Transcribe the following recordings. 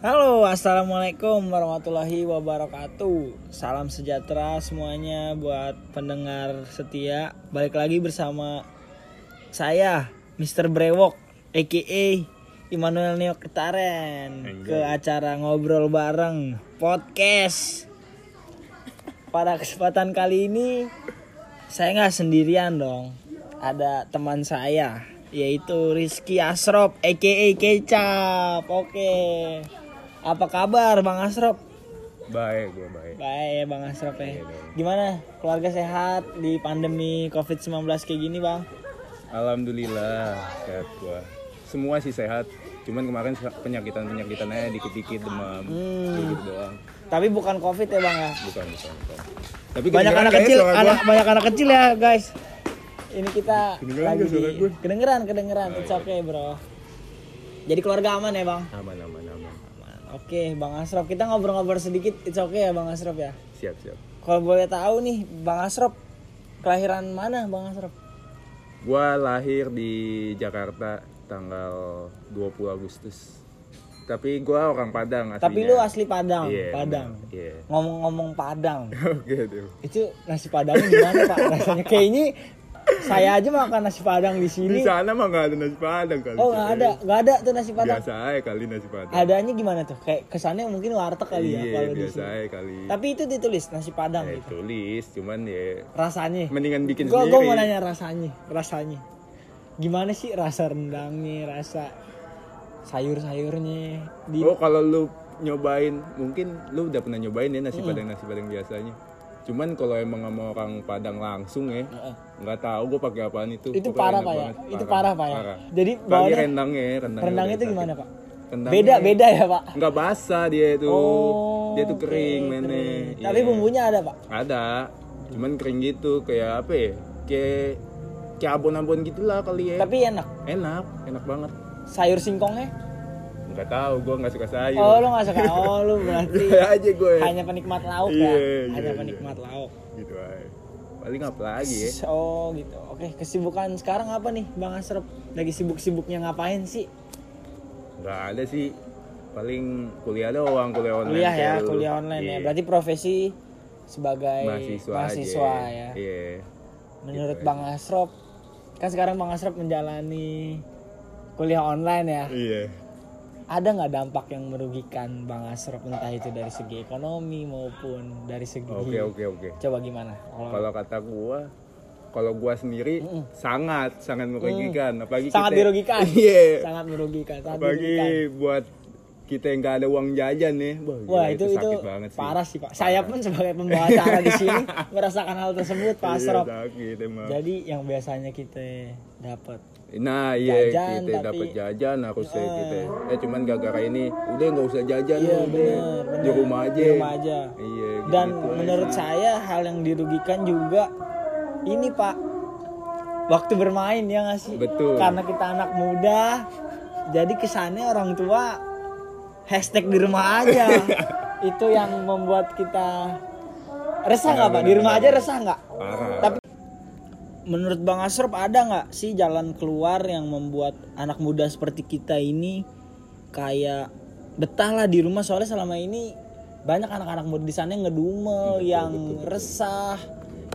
Halo, assalamualaikum warahmatullahi wabarakatuh. Salam sejahtera semuanya buat pendengar setia. Balik lagi bersama saya, Mr. Brewok, aka Immanuel Neo Ketaren, ke acara ngobrol bareng podcast. Pada kesempatan kali ini, saya nggak sendirian dong. Ada teman saya, yaitu Rizky Asrop, aka Kecap. Oke. Apa kabar Bang Asrop? Baik, gue baik. Baik Bang Asrop ya. Gimana keluarga sehat di pandemi COVID-19 kayak gini Bang? Alhamdulillah sehat gua. Semua sih sehat. Cuman kemarin penyakitan penyakitan aja dikit-dikit demam, Hmm. gitu doang. Tapi bukan COVID ya Bang ya? Bukan, bukan, bukan. Tapi Banyak anak kayaknya kecil, suara gua. anak banyak anak kecil ya guys. Ini kita Kedengeran lagi di kedengeran, kedengeran. Oh, It's iya. okay bro. Jadi keluarga aman ya Bang? Aman, aman, aman. Oke Bang Asrop, kita ngobrol-ngobrol sedikit. It's okay ya Bang Asrop ya? Siap, siap. Kalau boleh tahu nih Bang Asrop, kelahiran mana Bang Asrop? Gua lahir di Jakarta tanggal 20 Agustus. Tapi gua orang Padang aslinya. Tapi lu asli Padang, Iya, Padang. Iya. Ngomong-ngomong Padang, Oke tuh. itu nasi padangnya gimana pak rasanya kayaknya saya aja makan nasi padang di Di sini sana mah nggak ada nasi Padang kali. oh nggak ada nggak ada tuh nasi padang Biasa aja kali nasi Padang. adanya gimana tuh kayak kesannya mungkin warteg kali ya Iya, kalau di biasa sini aja kali. tapi itu ditulis nasi padang Eh, gitu tulis, cuman ya rasanya mendingan bikin gua sendiri. gua mau nanya rasanya rasanya gimana sih rasa rendangnya rasa sayur-sayurnya di Oh kalau lu nyobain, mungkin lu udah pernah nyobain ya nasi padang nasi padang biasanya. Cuman kalau emang sama orang Padang langsung ya, nggak tahu gue pakai apaan itu. itu parah pak ya banget. itu parah pak ya jadi Bagi bawahnya rendangnya, rendangnya, rendang udah itu gimana pak Rendangnya beda beda ya pak Nggak basah dia itu, Oh, dia tuh kering mainnya. kering. Iya. Tapi bumbunya ada pak. Ada, cuman kering gitu, kayak apa ya? Kayak kayak abon-abon gitulah kali ya. Tapi enak. enak, enak banget. Sayur singkongnya? Nggak tahu, gue nggak suka sayur. Oh lu nggak suka? Oh lu berarti Gaya aja gue. hanya penikmat lauk Iya, ya? iya, Hanya iya. penikmat lauk. gitu aja paling apa lagi ya Oh gitu. Oke kesibukan sekarang apa nih Bang Asrep? Lagi sibuk-sibuknya ngapain sih? nggak ada sih paling kuliah doang kuliah online Kuliah ya, kayak lu. kuliah online ya. Iya. Berarti profesi sebagai mahasiswa, mahasiswa aja. ya. iya Menurut Bang Asrop, kan sekarang Bang Asrop menjalani kuliah online ya. iya ada nggak dampak yang merugikan Bang Asrop entah itu dari segi ekonomi maupun dari segi oke oke oke. Coba gimana? Kalau kata gua kalau gua sendiri sangat sangat merugikan. Apalagi sangat kita dirugikan. Iya. Sangat merugikan sangat apalagi dirugikan. buat kita yang nggak ada uang jajan nih Wah, gila, wah itu itu, sakit banget sih. parah sih pak. Saya pun sebagai pembawa acara di sini merasakan hal tersebut Pak Iya, Asrop. sakit emang. Jadi yang biasanya kita dapat Nah iya Jajan, kita tapi- dapat jajan harusnya kita. Eh cuman gara-gara ini udah nggak usah jajan Iya, udah bener, bener. di rumah aja. di rumah aja Iya. dan gitu aja menurut sih. saya hal yang dirugikan juga ini pak waktu bermain ya nggak sih Betul. karena kita anak muda jadi kesannya orang tua hashtag di rumah aja itu yang membuat kita resah nggak pak di rumah aja resah nggak tapi menurut bang Asrop ada nggak sih jalan keluar yang membuat anak muda seperti kita ini kayak betah lah di rumah soalnya selama ini banyak anak-anak muda di sana yang ngedumel, yang resah,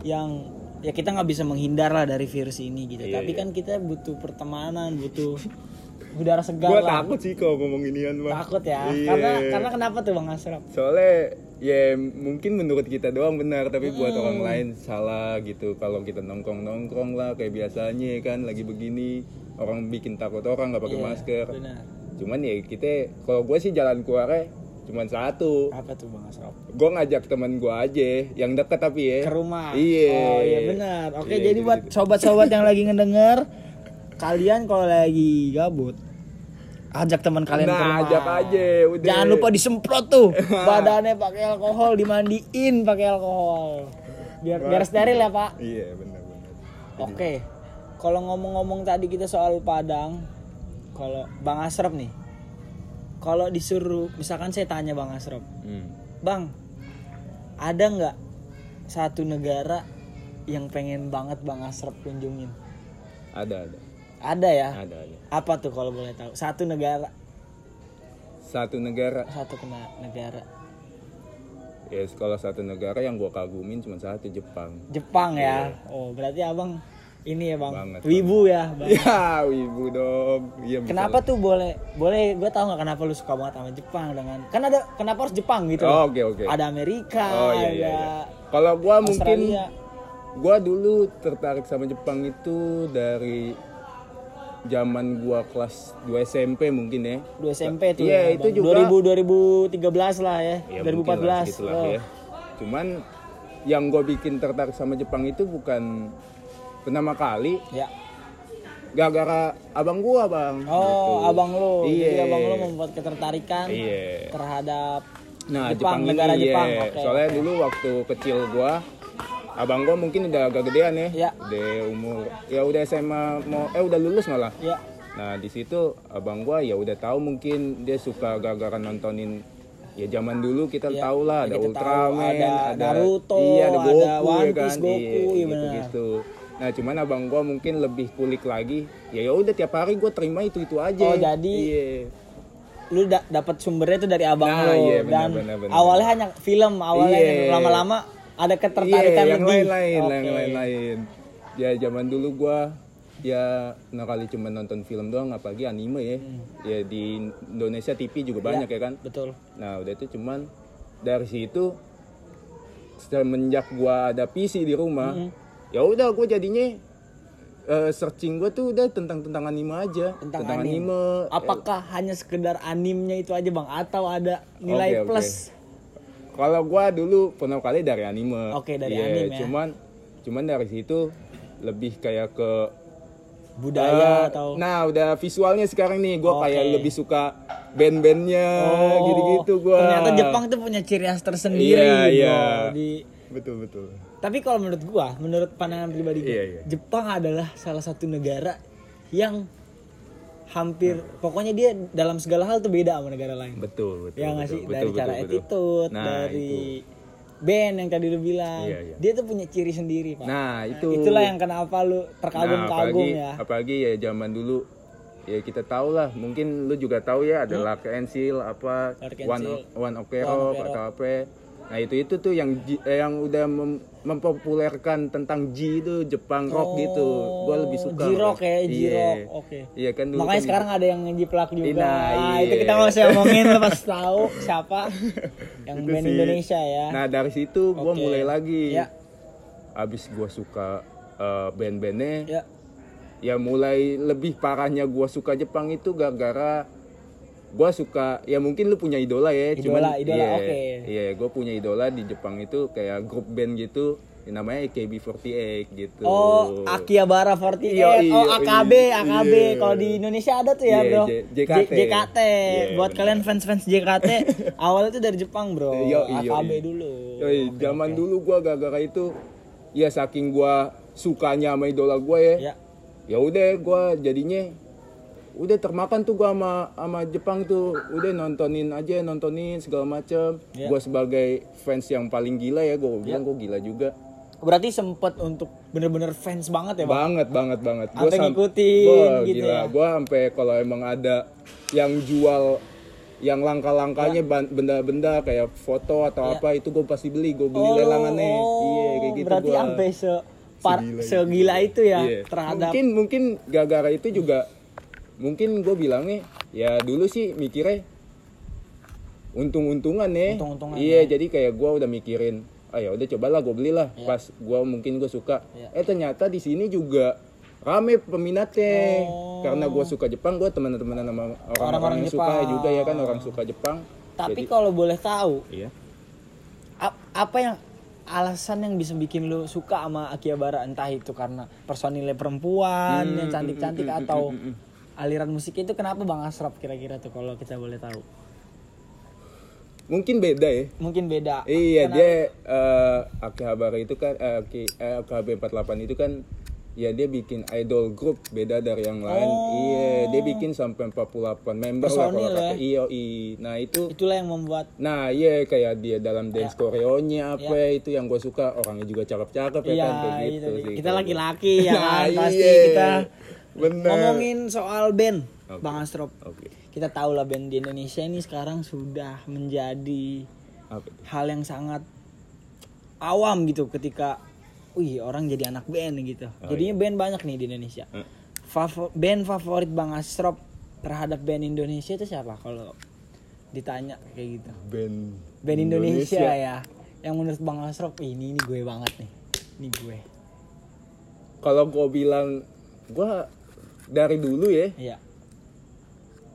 yang ya kita nggak bisa menghindar lah dari virus ini gitu. Iya, Tapi iya. kan kita butuh pertemanan, butuh udara segar Gua lah. takut sih kalau ngomong inian mah. Takut ya. Iya. Karena karena kenapa tuh bang Asrop? Soalnya ya mungkin menurut kita doang benar tapi buat orang lain salah gitu kalau kita nongkrong nongkrong lah kayak biasanya kan lagi begini orang bikin takut orang nggak pakai Iya, masker Benar. cuman ya kita kalau gue sih jalan keluarnya cuman satu Apa tuh bang Asrop? gue ngajak teman gue aja yang deket tapi ya ke rumah. Iya. Oh iya benar. Oke, Iya, jadi gitu, buat sobat-sobat yang lagi ngedenger, kalian kalau lagi gabut ajak teman kalian Nah, ke rumah. ajak aja, udah. Jangan lupa disemprot tuh. Badannya pakai alkohol, dimandiin pakai alkohol. Biar biar steril ya, Pak. iya benar benar Oke. Kalau ngomong-ngomong tadi kita soal Padang, kalau Bang Asrop nih. Kalau disuruh misalkan saya tanya Bang Asrop, Hmm. Bang, ada nggak satu negara yang pengen banget Bang Asrep kunjungin? ada ada Ada ya. ada ada. Apa tuh kalau boleh tahu? Satu negara. satu negara. Satu kena negara. Ya kalau satu negara yang gua kagumin cuma satu Jepang. Jepang ya? Oh berarti abang ini ya bang. Banget, wibu ya bang? Ya wibu dong. Iya kenapa tuh boleh boleh gue tahu nggak kenapa lu suka banget sama Jepang dengan kan ada kenapa harus Jepang gitu Oh, oke oke. Ada Amerika oh iya iya, ada iya. kalau gua mungkin gua dulu tertarik sama Jepang itu dari zaman gua kelas 2 SMP mungkin ya dua SMP tuh Iya, ya, itu Bang. juga- 2000 2013 lah ya, ya mungkin lah 2014 segitulah Oh. ya. Cuman yang gue bikin tertarik sama Jepang itu bukan pertama kali, ya gara-gara abang gua bang. oh gitu. abang lu Iya. jadi abang lu membuat ketertarikan Iya. terhadap Nah Jepang, Jepang, negara ini, Jepang. iya. Oke, Soalnya oke. dulu waktu kecil gua, abang gua mungkin udah agak gedean ya. Iya. Udah umur, ya udah SMA mau, eh udah lulus malah. ya Nah di situ abang gua ya udah tahu mungkin dia suka gara-gara nontonin ya zaman dulu kita Iya, tahu lah ada Ultraman, ada Naruto, iya ada ada Goku One ya kan, Piece, Goku, iya gitu gitu. Nah cuman abang gua mungkin lebih kulik lagi, ya ya udah tiap hari gua terima itu itu aja. Oh, jadi Iya. lu da- dapat sumbernya tuh dari abang Nah, lu iya, benar, dan benar, benar. awalnya hanya film awalnya Iya. lama-lama ada ketertarikan Iya, yang lebih lain-lain, Oke. yang lain-lain. Ya zaman dulu gua ya nah kali cuma nonton film doang apalagi anime ya. Hmm. Ya di Indonesia TV juga banyak ya kan. betul Nah, udah itu cuman dari situ semenjak gua ada PC di rumah, Hmm. ya udah gua jadinya eh, searching gua tuh udah tentang tentang anime aja, Tentang anime. anime. apakah hanya sekedar animenya itu aja bang atau ada nilai oke. plus Kalau gua dulu pertama kali dari anime. Oke, dari Iya, anime ya. Cuman cuman dari situ lebih kayak ke budaya eh, atau Nah, udah visualnya sekarang nih gua Oke. kayak lebih suka band-bandnya Oh, gitu-gitu gua. ternyata Jepang tuh punya ciri khas tersendiri Iya, bro. iya. di Betul, betul. tapi kalau menurut gua menurut pandangan pribadi gua Iya, iya. Jepang adalah salah satu negara yang hampir pokoknya dia dalam segala hal tuh beda sama negara lain Betul, betul. ya nggak betul, sih betul, dari betul, cara betul. attitude Nah, dari itu. band yang tadi lu bilang Iya, iya. dia tuh punya ciri sendiri pak Nah, itu. itulah yang kenapa lu Nah, terkagum-kagum apalagi, ya apalagi ya zaman dulu ya kita tahu lah mungkin lu juga tahu ya ada Lucky and Seal apa and One. One Ok One Rock atau apa nah itu itu tuh yang eh, yang udah mem- mempopulerkan tentang G itu Jepang rock gitu gua lebih suka J-Rock malah. ya Iya. J-Rock oke iya kan dulu makanya kan- sekarang ada yang ngejiplak juga Nah, nah, iya. itu kita masih ngomongin lu pas tahu siapa yang Itu band sih. Indonesia ya nah dari situ gua Oke. mulai lagi Ya. abis gua suka eh, band-bandnya ya ya mulai lebih parahnya gua suka Jepang itu gara-gara gua suka ya mungkin lu punya idola ya Idola, cuman idola, iya, oke. iya gua punya idola di Jepang itu kayak grup band gitu namanya AKB48 gitu Oh, Akihabara 48. Iya, iya, oh, AKB, iya. AKB. Iya. Kalau di Indonesia ada tuh ya, Iya, Bro. J- JKT. J- JKT. Iya, Buat benar. kalian fans-fans JKT, awalnya tuh dari Jepang, Bro. Iya, AKB iya. dulu. Yoi, zaman dulu gua gara-gara itu ya saking gua sukanya sama idola gua ya Ya. ya udah gua jadinya udah termakan tuh gua sama sama Jepang tuh udah nontonin aja nontonin segala macem Ya. gua sebagai fans yang paling gila ya gua bilang gua gila juga Berarti sempet untuk bener-bener fans banget ya, Bang? banget banget banget Gua sam- ngikutin Wah, gitu gila ya. gua sampai kalau emang ada yang jual yang langka-langkanya ban- benda-benda kayak foto atau Ya. apa itu gue pasti beli gue beli lelangannya iya kayak gitu Berarti gua. sampai se par- Segila itu. segila itu ya Iya. terhadap mungkin mungkin gara-gara itu juga mungkin gue bilangnya ya dulu sih mikirnya untung-untungan ya. Untung-untungan, iya jadi kayak gue udah mikirin ah ya udah cobalah gue belilah Iya. pas gue mungkin gue suka. Iya. eh ternyata di sini juga rame peminatnya. Oh. karena gue suka Jepang gue teman-teman sama orang-orang yang suka juga ya kan orang suka Jepang. Tapi Jadi- kalau boleh tahu, iya. ap- apa yang alasan yang bisa bikin lu suka sama Akihabara? Entah itu karena personilnya perempuan Hmm, yang cantik-cantik atau aliran musik itu kenapa Bang Asraf kira-kira tuh kalau kita boleh tahu? mungkin beda ya Mungkin beda. Iya Kenapa? dia eh Akihabara itu kan Aki, eh, AKB48 itu kan ya dia bikin idol group beda dari yang lain. Iya dia bikin sampai 48 member lah kalau Oh. Kata. ya? Iya, iya. Nah itu Itulah yang membuat Nah iya kayak dia dalam dance koreonya apa itu yang gue suka orangnya juga cakep-cakep ya Iya, kan kayak itu gitu dia. sih. Kita kalau laki-laki ya Nah, kan pasti iya. kita Bener. ngomongin soal band Oke. Bang Astrop. Oke. kita tahu lah band di Indonesia ini sekarang sudah menjadi Apa? hal yang sangat awam gitu ketika wih orang jadi anak band gitu. Oh, Jadinya band banyak nih di Indonesia. Eh. Favo- band favorit Bang Asrop terhadap band Indonesia itu siapa kalau ditanya kayak gitu? Band Band Indonesia, ya. Yang menurut Bang "Ih, ini ini gue banget nih. Ini gue. Kalau gue bilang gue dari dulu ya. Iya.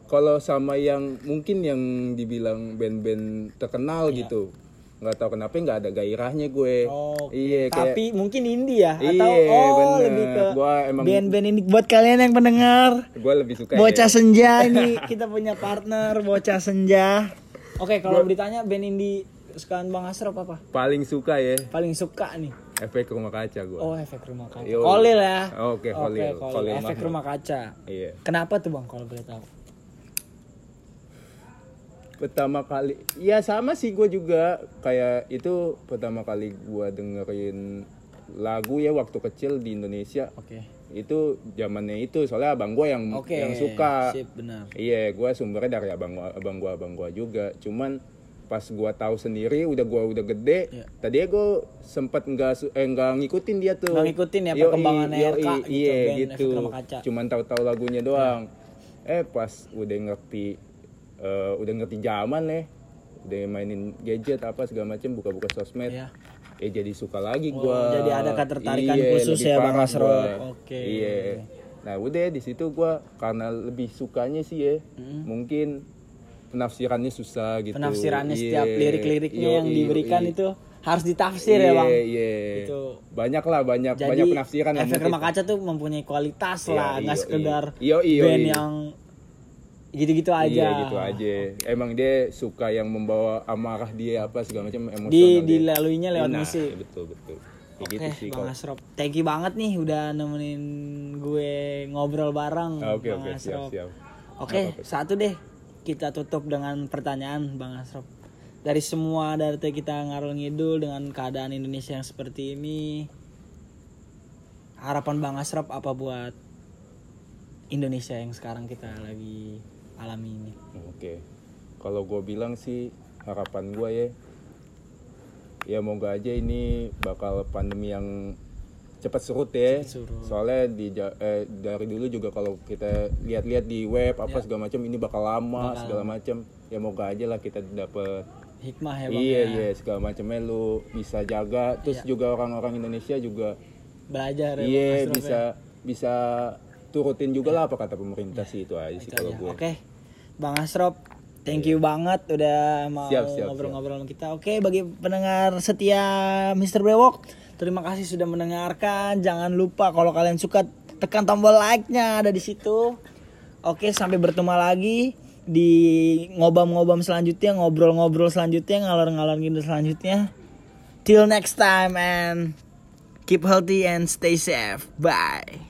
Kalau sama yang mungkin yang dibilang band-band terkenal Iya. gitu, nggak tahu kenapa nggak ada gairahnya gue. Oke. Iya kayak Tapi mungkin indie ya atau Iya, oh bener. lebih ke Gua emang- band-band ini buat kalian yang pendengar. gue lebih suka Bocah ya. senja ini kita punya partner bocah senja. Oke, kalau ditanya band indie kesukaan Bang Asrop apa? paling suka ya Paling suka nih. Efek rumah kaca gue. Oh, efek rumah kaca. Yo. Kolil ya. Oke, Kolil. Kolil Efek Mahmud. rumah kaca. Iya. Kenapa tuh Bang kalau boleh tahu? Pertama kali, ya sama sih gue juga kayak itu pertama kali gue dengerin lagu ya waktu kecil di Indonesia Oke. itu zamannya itu soalnya abang gue yang Oke. yang suka Sip, benar. Iya, gue sumbernya dari abang gua, abang gua, abang gua juga. Cuman pas gua tahu sendiri, udah gua udah gede. Iya. Tadinya gue sempet nggak eh, nggak ngikutin dia tuh. Nggak ngikutin ya Yoi, perkembangan yoi, RK gitu, Iya band gitu. Cuman tahu-tahu lagunya doang. Eh pas udah ngerti, eh, udah ngerti zaman nih, udah mainin gadget apa segala macem, buka-buka sosmed. Iya. Eh jadi suka lagi Oh, gua. jadi ada ketertarikan Iya, khusus ya, Bang Asro. Oke. Iya. Nah udah di situ gua karena lebih sukanya sih ya, mungkin penafsirannya susah gitu. Penafsirannya Iya, setiap lirik-liriknya yang yoi, diberikan yoi. itu harus ditafsir ya, Bang. Iya, iya. Itu. Banyak lah, banyak Jadi banyak penafsiran yang efek rumah kaca tuh mempunyai kualitas Iya, lah, nggak iya, sekedar iya. Iya, iya, band iya. yang gitu-gitu aja. Iya gitu aja. Emang dia suka yang membawa amarah dia apa segala macam emosional. Di dilaluinya lewat Nah, musik. Betul betul. Oke, gitu sih Bang kalau. Asrop. Thank you banget nih udah nemenin gue ngobrol bareng, Oke Bang oke siap Asrop. siap. Oke, satu deh. Kita tutup dengan pertanyaan Bang Asrop. Dari semua dari kita ngarul ngidul dengan keadaan Indonesia yang seperti ini, harapan Bang Asrop apa buat Indonesia yang sekarang kita lagi alami ini? Oke. Kalau gue bilang sih harapan gue ya, ya moga aja ini bakal pandemi yang cepat surut ya. surut. Soalnya di eh, dari dulu juga kalau kita lihat-lihat di web apa Ya. segala macam ini bakal lama segala macam. Ya moga aja lah kita dapet Hikmah ya Bang iya ya. iya segala macamnya lu bisa jaga. Terus juga orang-orang Indonesia juga Belajar ya iya Asrop bisa ya. bisa turutin juga lah apa kata pemerintah sih itu aja sih kalau gue. Oke, Bang Asrop, thank you banget udah mau ngobrol-ngobrol sama kita. Oke, bagi pendengar setia Mr. Brewok, terima kasih sudah mendengarkan. Jangan lupa kalau kalian suka tekan tombol like-nya ada di situ. Oke, sampai bertemu lagi di ngobam-ngobam selanjutnya, ngobrol-ngobrol selanjutnya, ngalor-ngalor gitu selanjutnya. Till next time and keep healthy and stay safe. Bye.